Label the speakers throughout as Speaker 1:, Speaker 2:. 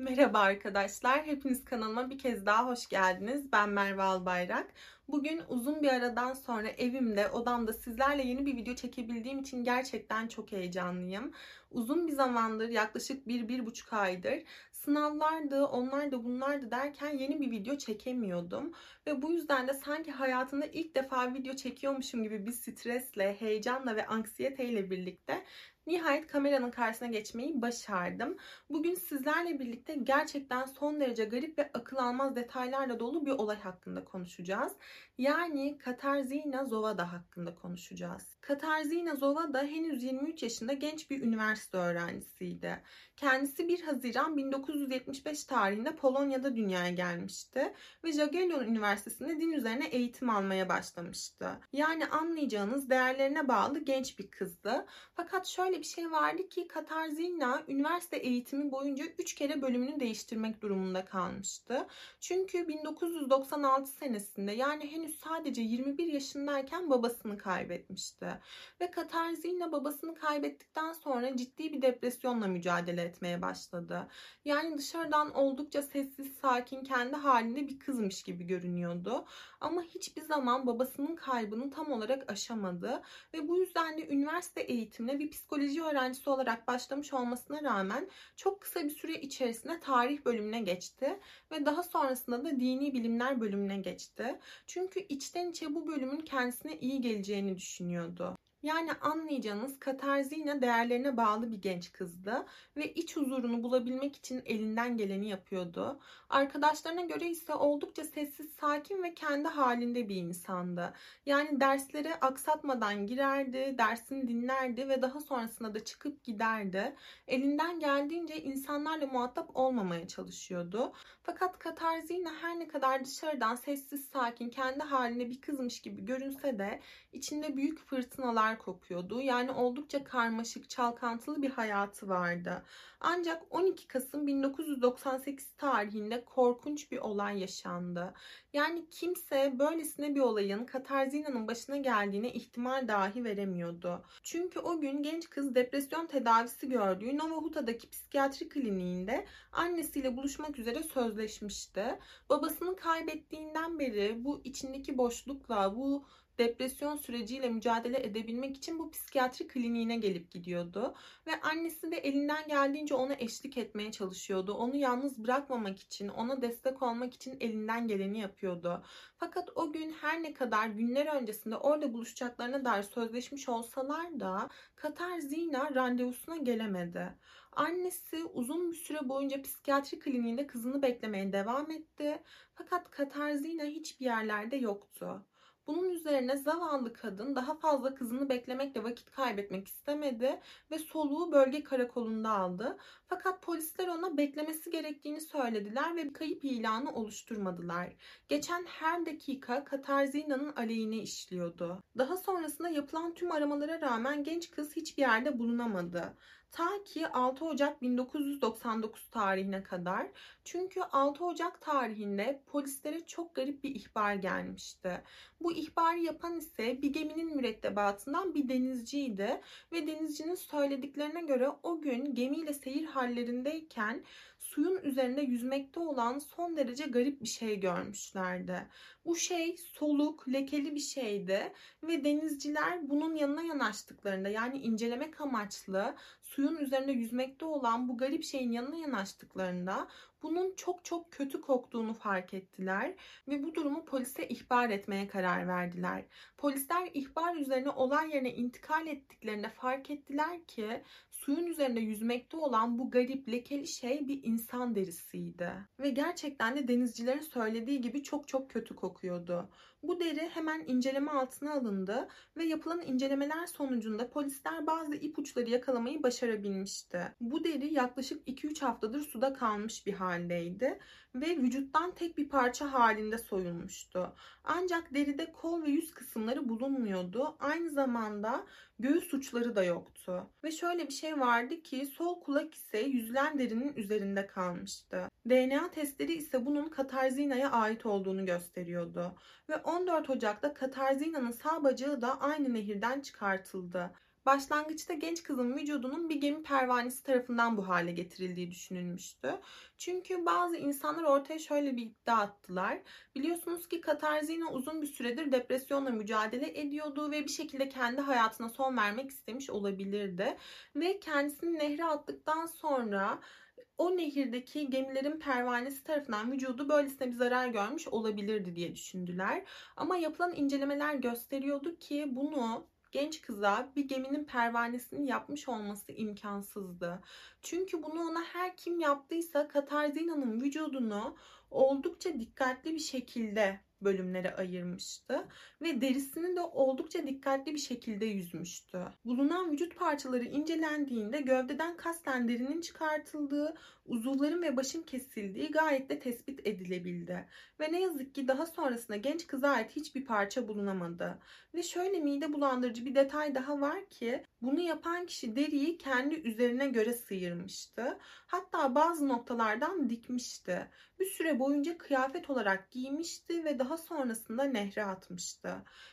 Speaker 1: Merhaba arkadaşlar, hepiniz kanalıma bir kez daha hoş geldiniz. Ben Merve Albayrak. Bugün uzun bir aradan sonra evimde, odamda sizlerle yeni bir video çekebildiğim için gerçekten çok heyecanlıyım. Uzun bir zamandır, yaklaşık bir, bir buçuk aydır sınavlardı, onlar da bunlardı derken yeni bir video çekemiyordum. Ve bu yüzden de sanki hayatımda ilk defa video çekiyormuşum gibi bir stresle, heyecanla ve anksiyeteyle birlikte Nihayet kameranın karşısına geçmeyi başardım. Bugün sizlerle birlikte gerçekten son derece garip ve akıl almaz detaylarla dolu bir olay hakkında konuşacağız. Yani Katarzyna Zovada hakkında konuşacağız. Katarzyna Zovada henüz 23 yaşında genç bir üniversite öğrencisiydi. Kendisi 1 Haziran 1975 tarihinde Polonya'da dünyaya gelmişti ve Jagiellon Üniversitesi'nde din üzerine eğitim almaya başlamıştı. Yani anlayacağınız değerlerine bağlı genç bir kızdı. Fakat şöyle bir şey vardı ki Katarzyna üniversite eğitimi boyunca 3 kere bölümünü değiştirmek durumunda kalmıştı. Çünkü 1996 senesinde yani henüz sadece 21 yaşındayken babasını kaybetmişti. Ve Katarzyna babasını kaybettikten sonra ciddi bir depresyonla mücadele etmeye başladı. Yani dışarıdan oldukça sessiz, sakin, kendi halinde bir kızmış gibi görünüyordu. Ama hiçbir zaman babasının kaybını tam olarak aşamadı. Ve bu yüzden de üniversite eğitimine bir psikoloji öğrencisi olarak başlamış olmasına rağmen çok kısa bir süre içerisinde tarih bölümüne geçti. Ve daha sonrasında da dini bilimler bölümüne geçti. Çünkü içten içe bu bölümün kendisine iyi geleceğini düşünüyordu. Yani anlayacağınız Katarzyna değerlerine bağlı bir genç kızdı ve iç huzurunu bulabilmek için elinden geleni yapıyordu. Arkadaşlarına göre ise oldukça sessiz, sakin ve kendi halinde bir insandı. Yani derslere aksatmadan girerdi, dersini dinlerdi ve daha sonrasında da çıkıp giderdi. Elinden geldiğince insanlarla muhatap olmamaya çalışıyordu. Fakat Katarzyna her ne kadar dışarıdan sessiz, sakin, kendi halinde bir kızmış gibi görünse de içinde büyük fırtınalar olaylar kopuyordu. Yani oldukça karmaşık, çalkantılı bir hayatı vardı. Ancak 12 Kasım 1998 tarihinde korkunç bir olay yaşandı. Yani kimse böylesine bir olayın Katarzina'nın başına geldiğine ihtimal dahi veremiyordu. Çünkü o gün genç kız depresyon tedavisi gördüğü Novahuta'daki psikiyatri kliniğinde annesiyle buluşmak üzere sözleşmişti. Babasını kaybettiğinden beri bu içindeki boşlukla, bu depresyon süreciyle mücadele edebilmek için bu psikiyatri kliniğine gelip gidiyordu. Ve annesi de elinden geldiğince ona eşlik etmeye çalışıyordu. Onu yalnız bırakmamak için, ona destek olmak için elinden geleni yapıyordu. Fakat o gün her ne kadar günler öncesinde orada buluşacaklarına dair sözleşmiş olsalar da Katar Zina randevusuna gelemedi. Annesi uzun bir süre boyunca psikiyatri kliniğinde kızını beklemeye devam etti. Fakat Katarzina hiçbir yerlerde yoktu. Bunun üzerine zavallı kadın daha fazla kızını beklemekle vakit kaybetmek istemedi ve soluğu bölge karakolunda aldı. Fakat polisler ona beklemesi gerektiğini söylediler ve kayıp ilanı oluşturmadılar. Geçen her dakika Katarzina'nın aleyhine işliyordu. Daha sonrasında yapılan tüm aramalara rağmen genç kız hiçbir yerde bulunamadı. Ta ki 6 Ocak 1999 tarihine kadar. Çünkü 6 Ocak tarihinde polislere çok garip bir ihbar gelmişti. Bu ihbarı yapan ise bir geminin mürettebatından bir denizciydi ve denizcinin söylediklerine göre o gün gemiyle seyir hallerindeyken suyun üzerinde yüzmekte olan son derece garip bir şey görmüşlerdi. Bu şey soluk, lekeli bir şeydi ve denizciler bunun yanına yanaştıklarında yani incelemek amaçlı suyun üzerinde yüzmekte olan bu garip şeyin yanına yanaştıklarında bunun çok çok kötü koktuğunu fark ettiler ve bu durumu polise ihbar etmeye karar verdiler. Polisler ihbar üzerine olay yerine intikal ettiklerinde fark ettiler ki suyun üzerinde yüzmekte olan bu garip lekeli şey bir insan derisiydi. Ve gerçekten de denizcilerin söylediği gibi çok çok kötü kokuyordu. Bu deri hemen inceleme altına alındı ve yapılan incelemeler sonucunda polisler bazı ipuçları yakalamayı başarabilmişti. Bu deri yaklaşık 2-3 haftadır suda kalmış bir haldeydi ve vücuttan tek bir parça halinde soyulmuştu. Ancak deride kol ve yüz kısımları bulunmuyordu. Aynı zamanda göğüs uçları da yoktu. Ve şöyle bir şey vardı ki sol kulak ise yüzülen derinin üzerinde kalmıştı. DNA testleri ise bunun Katarzina'ya ait olduğunu gösteriyordu. Ve 14 Ocak'ta Katarzina'nın sağ bacağı da aynı nehirden çıkartıldı. Başlangıçta genç kızın vücudunun bir gemi pervanesi tarafından bu hale getirildiği düşünülmüştü. Çünkü bazı insanlar ortaya şöyle bir iddia attılar. Biliyorsunuz ki Katarzyna uzun bir süredir depresyonla mücadele ediyordu ve bir şekilde kendi hayatına son vermek istemiş olabilirdi. Ve kendisini nehre attıktan sonra o nehirdeki gemilerin pervanesi tarafından vücudu böylesine bir zarar görmüş olabilirdi diye düşündüler. Ama yapılan incelemeler gösteriyordu ki bunu genç kıza bir geminin pervanesini yapmış olması imkansızdı. Çünkü bunu ona her kim yaptıysa Katarzina'nın vücudunu oldukça dikkatli bir şekilde bölümlere ayırmıştı ve derisini de oldukça dikkatli bir şekilde yüzmüştü. Bulunan vücut parçaları incelendiğinde gövdeden kasten derinin çıkartıldığı, uzuvların ve başın kesildiği gayet de tespit edilebildi. Ve ne yazık ki daha sonrasında genç kıza ait hiçbir parça bulunamadı. Ve şöyle mide bulandırıcı bir detay daha var ki bunu yapan kişi deriyi kendi üzerine göre sıyırmıştı. Hatta bazı noktalardan dikmişti. Bir süre boyunca kıyafet olarak giymişti ve daha sonrasında nehre atmıştı.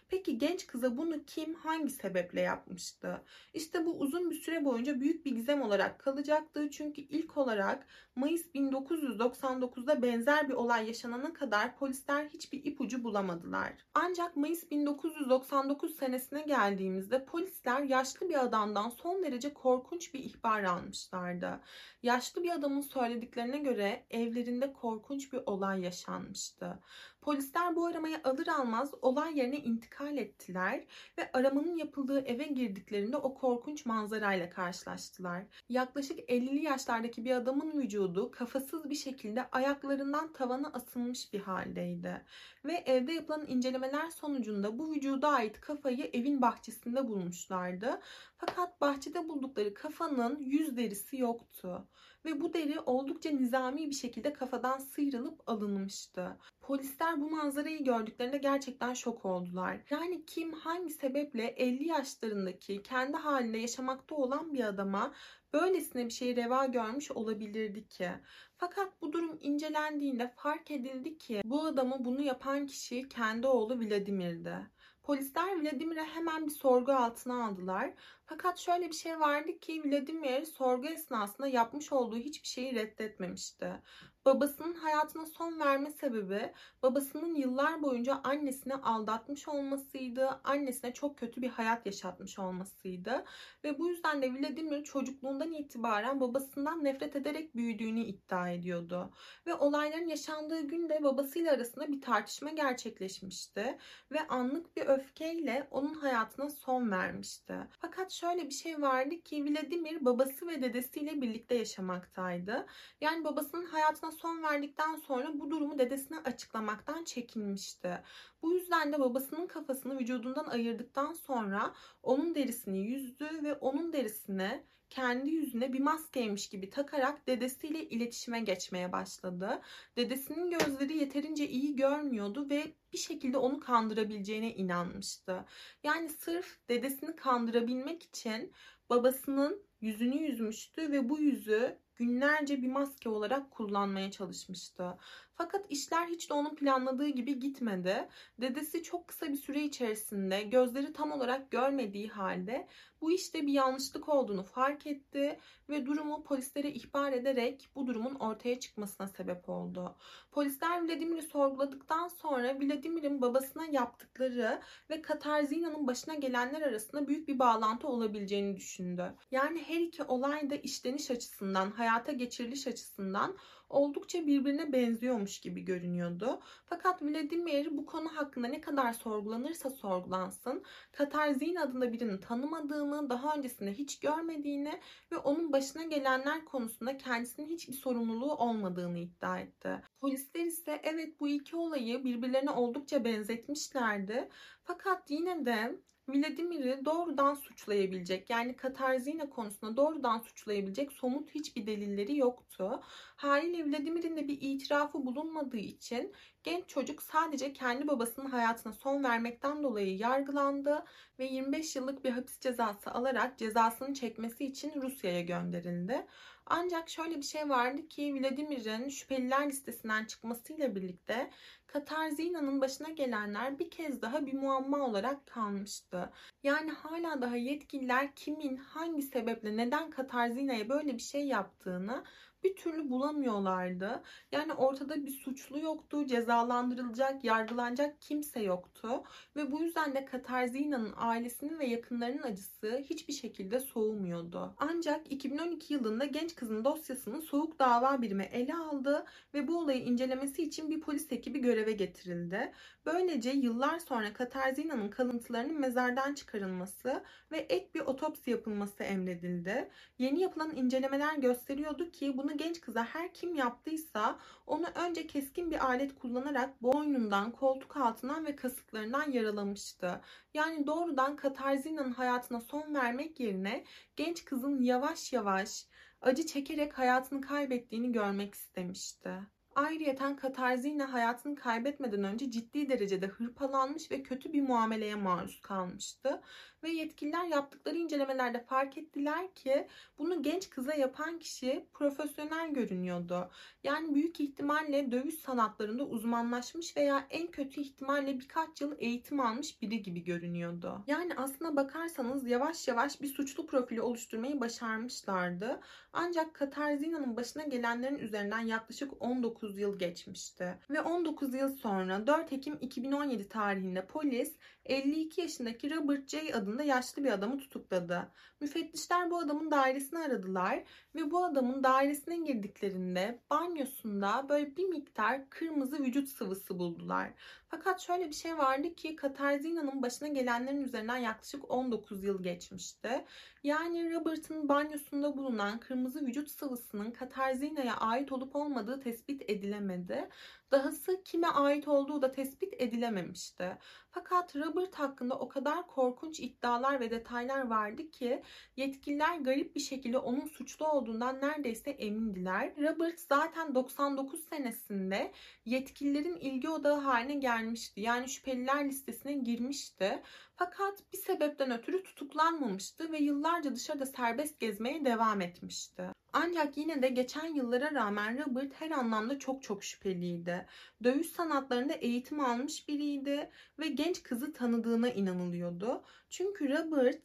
Speaker 1: Peki genç kıza bunu kim hangi sebeple yapmıştı? İşte bu uzun bir süre boyunca büyük bir gizem olarak kalacaktı. Çünkü ilk olarak Mayıs 1999'da benzer bir olay yaşanana kadar polisler hiçbir ipucu bulamadılar. Ancak Mayıs 1999 senesine geldiğimizde polisler yaşlı bir adamdan son derece korkunç bir ihbar almışlardı. Yaşlı bir adamın söylediklerine göre evlerinde korkunç bir olay yaşanmıştı. Polisler bu aramayı alır almaz olay yerine intikal ettiler ve aramanın yapıldığı eve girdiklerinde o korkunç manzarayla karşılaştılar. Yaklaşık 50'li yaşlardaki bir adamın vücudu kafasız bir şekilde ayaklarından tavana asılmış bir haldeydi. Ve evde yapılan incelemeler sonucunda bu vücuda ait kafayı evin bahçesinde bulmuşlardı. Fakat bahçede buldukları kafanın yüz derisi yoktu ve bu deri oldukça nizami bir şekilde kafadan sıyrılıp alınmıştı. Polisler bu manzarayı gördüklerinde gerçekten şok oldular. Yani kim hangi sebeple 50 yaşlarındaki kendi halinde yaşamakta olan bir adama böylesine bir şey reva görmüş olabilirdi ki. Fakat bu durum incelendiğinde fark edildi ki bu adamı bunu yapan kişi kendi oğlu Vladimir'di. Polisler Vladimir'e hemen bir sorgu altına aldılar. Fakat şöyle bir şey vardı ki Vladimir sorgu esnasında yapmış olduğu hiçbir şeyi reddetmemişti. Babasının hayatına son verme sebebi babasının yıllar boyunca annesini aldatmış olmasıydı. Annesine çok kötü bir hayat yaşatmış olmasıydı. Ve bu yüzden de Vladimir çocukluğundan itibaren babasından nefret ederek büyüdüğünü iddia ediyordu. Ve olayların yaşandığı günde babasıyla arasında bir tartışma gerçekleşmişti. Ve anlık bir öfkeyle onun hayatına son vermişti. Fakat şöyle bir şey vardı ki Vladimir babası ve dedesiyle birlikte yaşamaktaydı. Yani babasının hayatına son verdikten sonra bu durumu dedesine açıklamaktan çekinmişti. Bu yüzden de babasının kafasını vücudundan ayırdıktan sonra onun derisini yüzdü ve onun derisine kendi yüzüne bir maskeymiş gibi takarak dedesiyle iletişime geçmeye başladı. Dedesinin gözleri yeterince iyi görmüyordu ve bir şekilde onu kandırabileceğine inanmıştı. Yani sırf dedesini kandırabilmek için babasının yüzünü yüzmüştü ve bu yüzü günlerce bir maske olarak kullanmaya çalışmıştı. Fakat işler hiç de onun planladığı gibi gitmedi. Dedesi çok kısa bir süre içerisinde gözleri tam olarak görmediği halde bu işte bir yanlışlık olduğunu fark etti ve durumu polislere ihbar ederek bu durumun ortaya çıkmasına sebep oldu. Polisler Vladimir'i sorguladıktan sonra Vladimir'in babasına yaptıkları ve Katarzina'nın başına gelenler arasında büyük bir bağlantı olabileceğini düşündü. Yani her iki olay da işleniş açısından, hayata geçiriliş açısından oldukça birbirine benziyormuş gibi görünüyordu. Fakat Vladimir bu konu hakkında ne kadar sorgulanırsa sorgulansın Katarzin adında birini tanımadığını, daha öncesinde hiç görmediğini ve onun başına gelenler konusunda kendisinin hiçbir sorumluluğu olmadığını iddia etti. Polisler ise evet bu iki olayı birbirlerine oldukça benzetmişlerdi. Fakat yine de Vladimir'i doğrudan suçlayabilecek yani Katarzina konusunda doğrudan suçlayabilecek somut hiçbir delilleri yoktu. Haliyle Vladimir'in de bir itirafı bulunmadığı için genç çocuk sadece kendi babasının hayatına son vermekten dolayı yargılandı ve 25 yıllık bir hapis cezası alarak cezasını çekmesi için Rusya'ya gönderildi. Ancak şöyle bir şey vardı ki Vladimir'in şüpheliler listesinden çıkmasıyla birlikte Katarzina'nın başına gelenler bir kez daha bir muamma olarak kalmıştı. Yani hala daha yetkililer kimin hangi sebeple neden Katarzina'ya böyle bir şey yaptığını bir türlü bulamıyorlardı. Yani ortada bir suçlu yoktu, cezalandırılacak, yargılanacak kimse yoktu. Ve bu yüzden de Katarzina'nın ailesinin ve yakınlarının acısı hiçbir şekilde soğumuyordu. Ancak 2012 yılında genç kızın dosyasını soğuk dava birimi ele aldı ve bu olayı incelemesi için bir polis ekibi göreve getirildi. Böylece yıllar sonra Katarzina'nın kalıntılarının mezardan çıkarılması ve ek bir otopsi yapılması emredildi. Yeni yapılan incelemeler gösteriyordu ki bunu genç kıza her kim yaptıysa onu önce keskin bir alet kullanarak boynundan, koltuk altından ve kasıklarından yaralamıştı. Yani doğrudan Katarzina'nın hayatına son vermek yerine genç kızın yavaş yavaş acı çekerek hayatını kaybettiğini görmek istemişti. Ayrıyeten Katarzina hayatını kaybetmeden önce ciddi derecede hırpalanmış ve kötü bir muameleye maruz kalmıştı ve yetkililer yaptıkları incelemelerde fark ettiler ki bunu genç kıza yapan kişi profesyonel görünüyordu. Yani büyük ihtimalle dövüş sanatlarında uzmanlaşmış veya en kötü ihtimalle birkaç yıl eğitim almış biri gibi görünüyordu. Yani aslına bakarsanız yavaş yavaş bir suçlu profili oluşturmayı başarmışlardı. Ancak Katarzina'nın başına gelenlerin üzerinden yaklaşık 19 yıl geçmişti. Ve 19 yıl sonra 4 Ekim 2017 tarihinde polis 52 yaşındaki Robert J. adında yaşlı bir adamı tutukladı. Müfettişler bu adamın dairesini aradılar ve bu adamın dairesine girdiklerinde banyosunda böyle bir miktar kırmızı vücut sıvısı buldular. Fakat şöyle bir şey vardı ki Katarzina'nın başına gelenlerin üzerinden yaklaşık 19 yıl geçmişti. Yani Robert'ın banyosunda bulunan kırmızı vücut sıvısının Katarzina'ya ait olup olmadığı tespit edilemedi. Dahası kime ait olduğu da tespit edilememişti. Fakat Robert hakkında o kadar korkunç iddialar ve detaylar vardı ki yetkililer garip bir şekilde onun suçlu olduğundan neredeyse emindiler. Robert zaten 99 senesinde yetkililerin ilgi odağı haline gelmişti. Yani şüpheliler listesine girmişti. Fakat bir sebepten ötürü tutuklanmamıştı ve yıllarca dışarıda serbest gezmeye devam etmişti. Ancak yine de geçen yıllara rağmen Robert her anlamda çok çok şüpheliydi. Dövüş sanatlarında eğitim almış biriydi ve genç kızı tanıdığına inanılıyordu. Çünkü Robert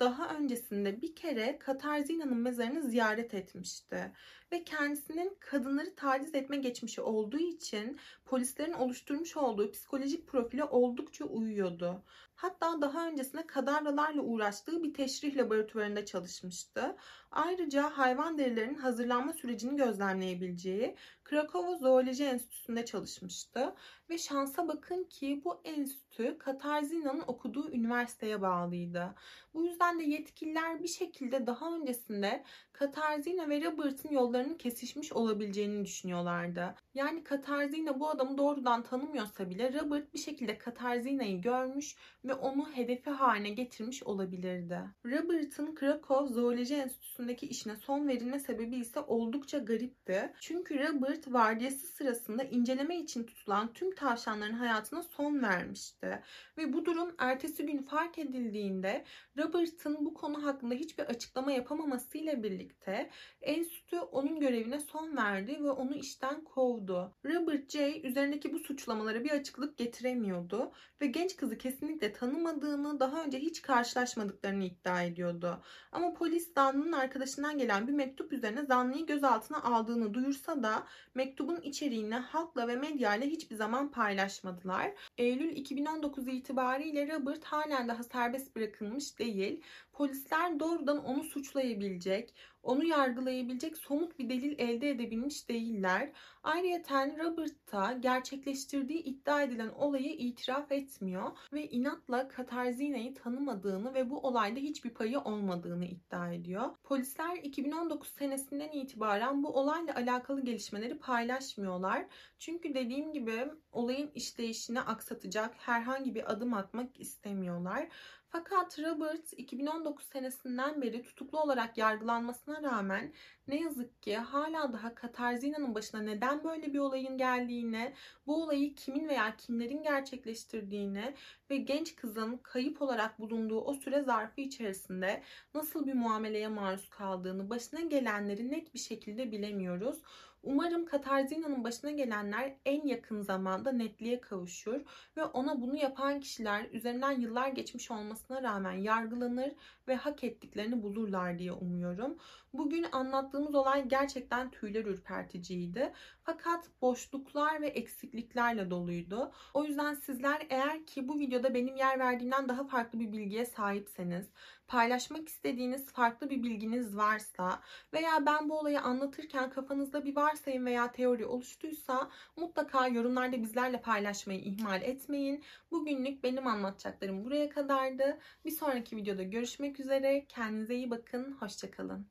Speaker 1: daha öncesinde bir kere Katarzina'nın mezarını ziyaret etmişti ve kendisinin kadınları taciz etme geçmişi olduğu için polislerin oluşturmuş olduğu psikolojik profile oldukça uyuyordu. Hatta daha öncesinde kadavralarla uğraştığı bir teşrih laboratuvarında çalışmıştı. Ayrıca hayvan derilerinin hazırlanma sürecini gözlemleyebileceği Krakow Zooloji Enstitüsü'nde çalışmıştı. Ve şansa bakın ki bu enstitü Katarzina'nın okuduğu üniversiteye bağlıydı. Bu yüzden de yetkililer bir şekilde daha öncesinde Katarzina ve Robert'ın yollarının kesişmiş olabileceğini düşünüyorlardı. Yani Katarzina bu adamı doğrudan tanımıyorsa bile Robert bir şekilde Katarzina'yı görmüş ve onu hedefi haline getirmiş olabilirdi. Robert'ın Krakow Zooloji Enstitüsü'ndeki işine son verilme sebebi ise oldukça garipti. Çünkü Robert vardiyası sırasında inceleme için tutulan tüm tavşanların hayatına son vermişti. Ve bu durum ertesi gün fark edildiğinde Robert'ın bu konu hakkında hiçbir açıklama yapamamasıyla birlikte enstitü onun görevine son verdi ve onu işten kovdu. Robert J. üzerindeki bu suçlamalara bir açıklık getiremiyordu ve genç kızı kesinlikle tanımadığını, daha önce hiç karşılaşmadıklarını iddia ediyordu. Ama polis zanlının arkadaşından gelen bir mektup üzerine zanlıyı gözaltına aldığını duyursa da mektubun içeriğini halkla ve medyayla hiçbir zaman paylaşmadılar. Eylül 2019 itibariyle Robert halen daha serbest bırakılmış değil. Polisler doğrudan onu suçlayabilecek, onu yargılayabilecek somut bir delil elde edebilmiş değiller. Ayrıca Robert da gerçekleştirdiği iddia edilen olayı itiraf etmiyor ve inatla Katarzina'yı tanımadığını ve bu olayda hiçbir payı olmadığını iddia ediyor. Polisler 2019 senesinden itibaren bu olayla alakalı gelişmeleri paylaşmıyorlar. Çünkü dediğim gibi olayın işleyişini aksatacak herhangi bir adım atmak istemiyorlar. Fakat Robert 2019 senesinden beri tutuklu olarak yargılanmasına rağmen ne yazık ki hala daha Katarzina'nın başına neden böyle bir olayın geldiğini, bu olayı kimin veya kimlerin gerçekleştirdiğini ve genç kızın kayıp olarak bulunduğu o süre zarfı içerisinde nasıl bir muameleye maruz kaldığını, başına gelenleri net bir şekilde bilemiyoruz. Umarım Katarzina'nın başına gelenler en yakın zamanda netliğe kavuşur ve ona bunu yapan kişiler üzerinden yıllar geçmiş olmasına rağmen yargılanır ve hak ettiklerini bulurlar diye umuyorum. Bugün anlattığımız olay gerçekten tüyler ürperticiydi. Fakat boşluklar ve eksikliklerle doluydu. O yüzden sizler eğer ki bu videoda benim yer verdiğimden daha farklı bir bilgiye sahipseniz, paylaşmak istediğiniz farklı bir bilginiz varsa veya ben bu olayı anlatırken kafanızda bir varsayım veya teori oluştuysa mutlaka yorumlarda bizlerle paylaşmayı ihmal etmeyin. Bugünlük benim anlatacaklarım buraya kadardı. Bir sonraki videoda görüşmek üzere. Kendinize iyi bakın. Hoşçakalın.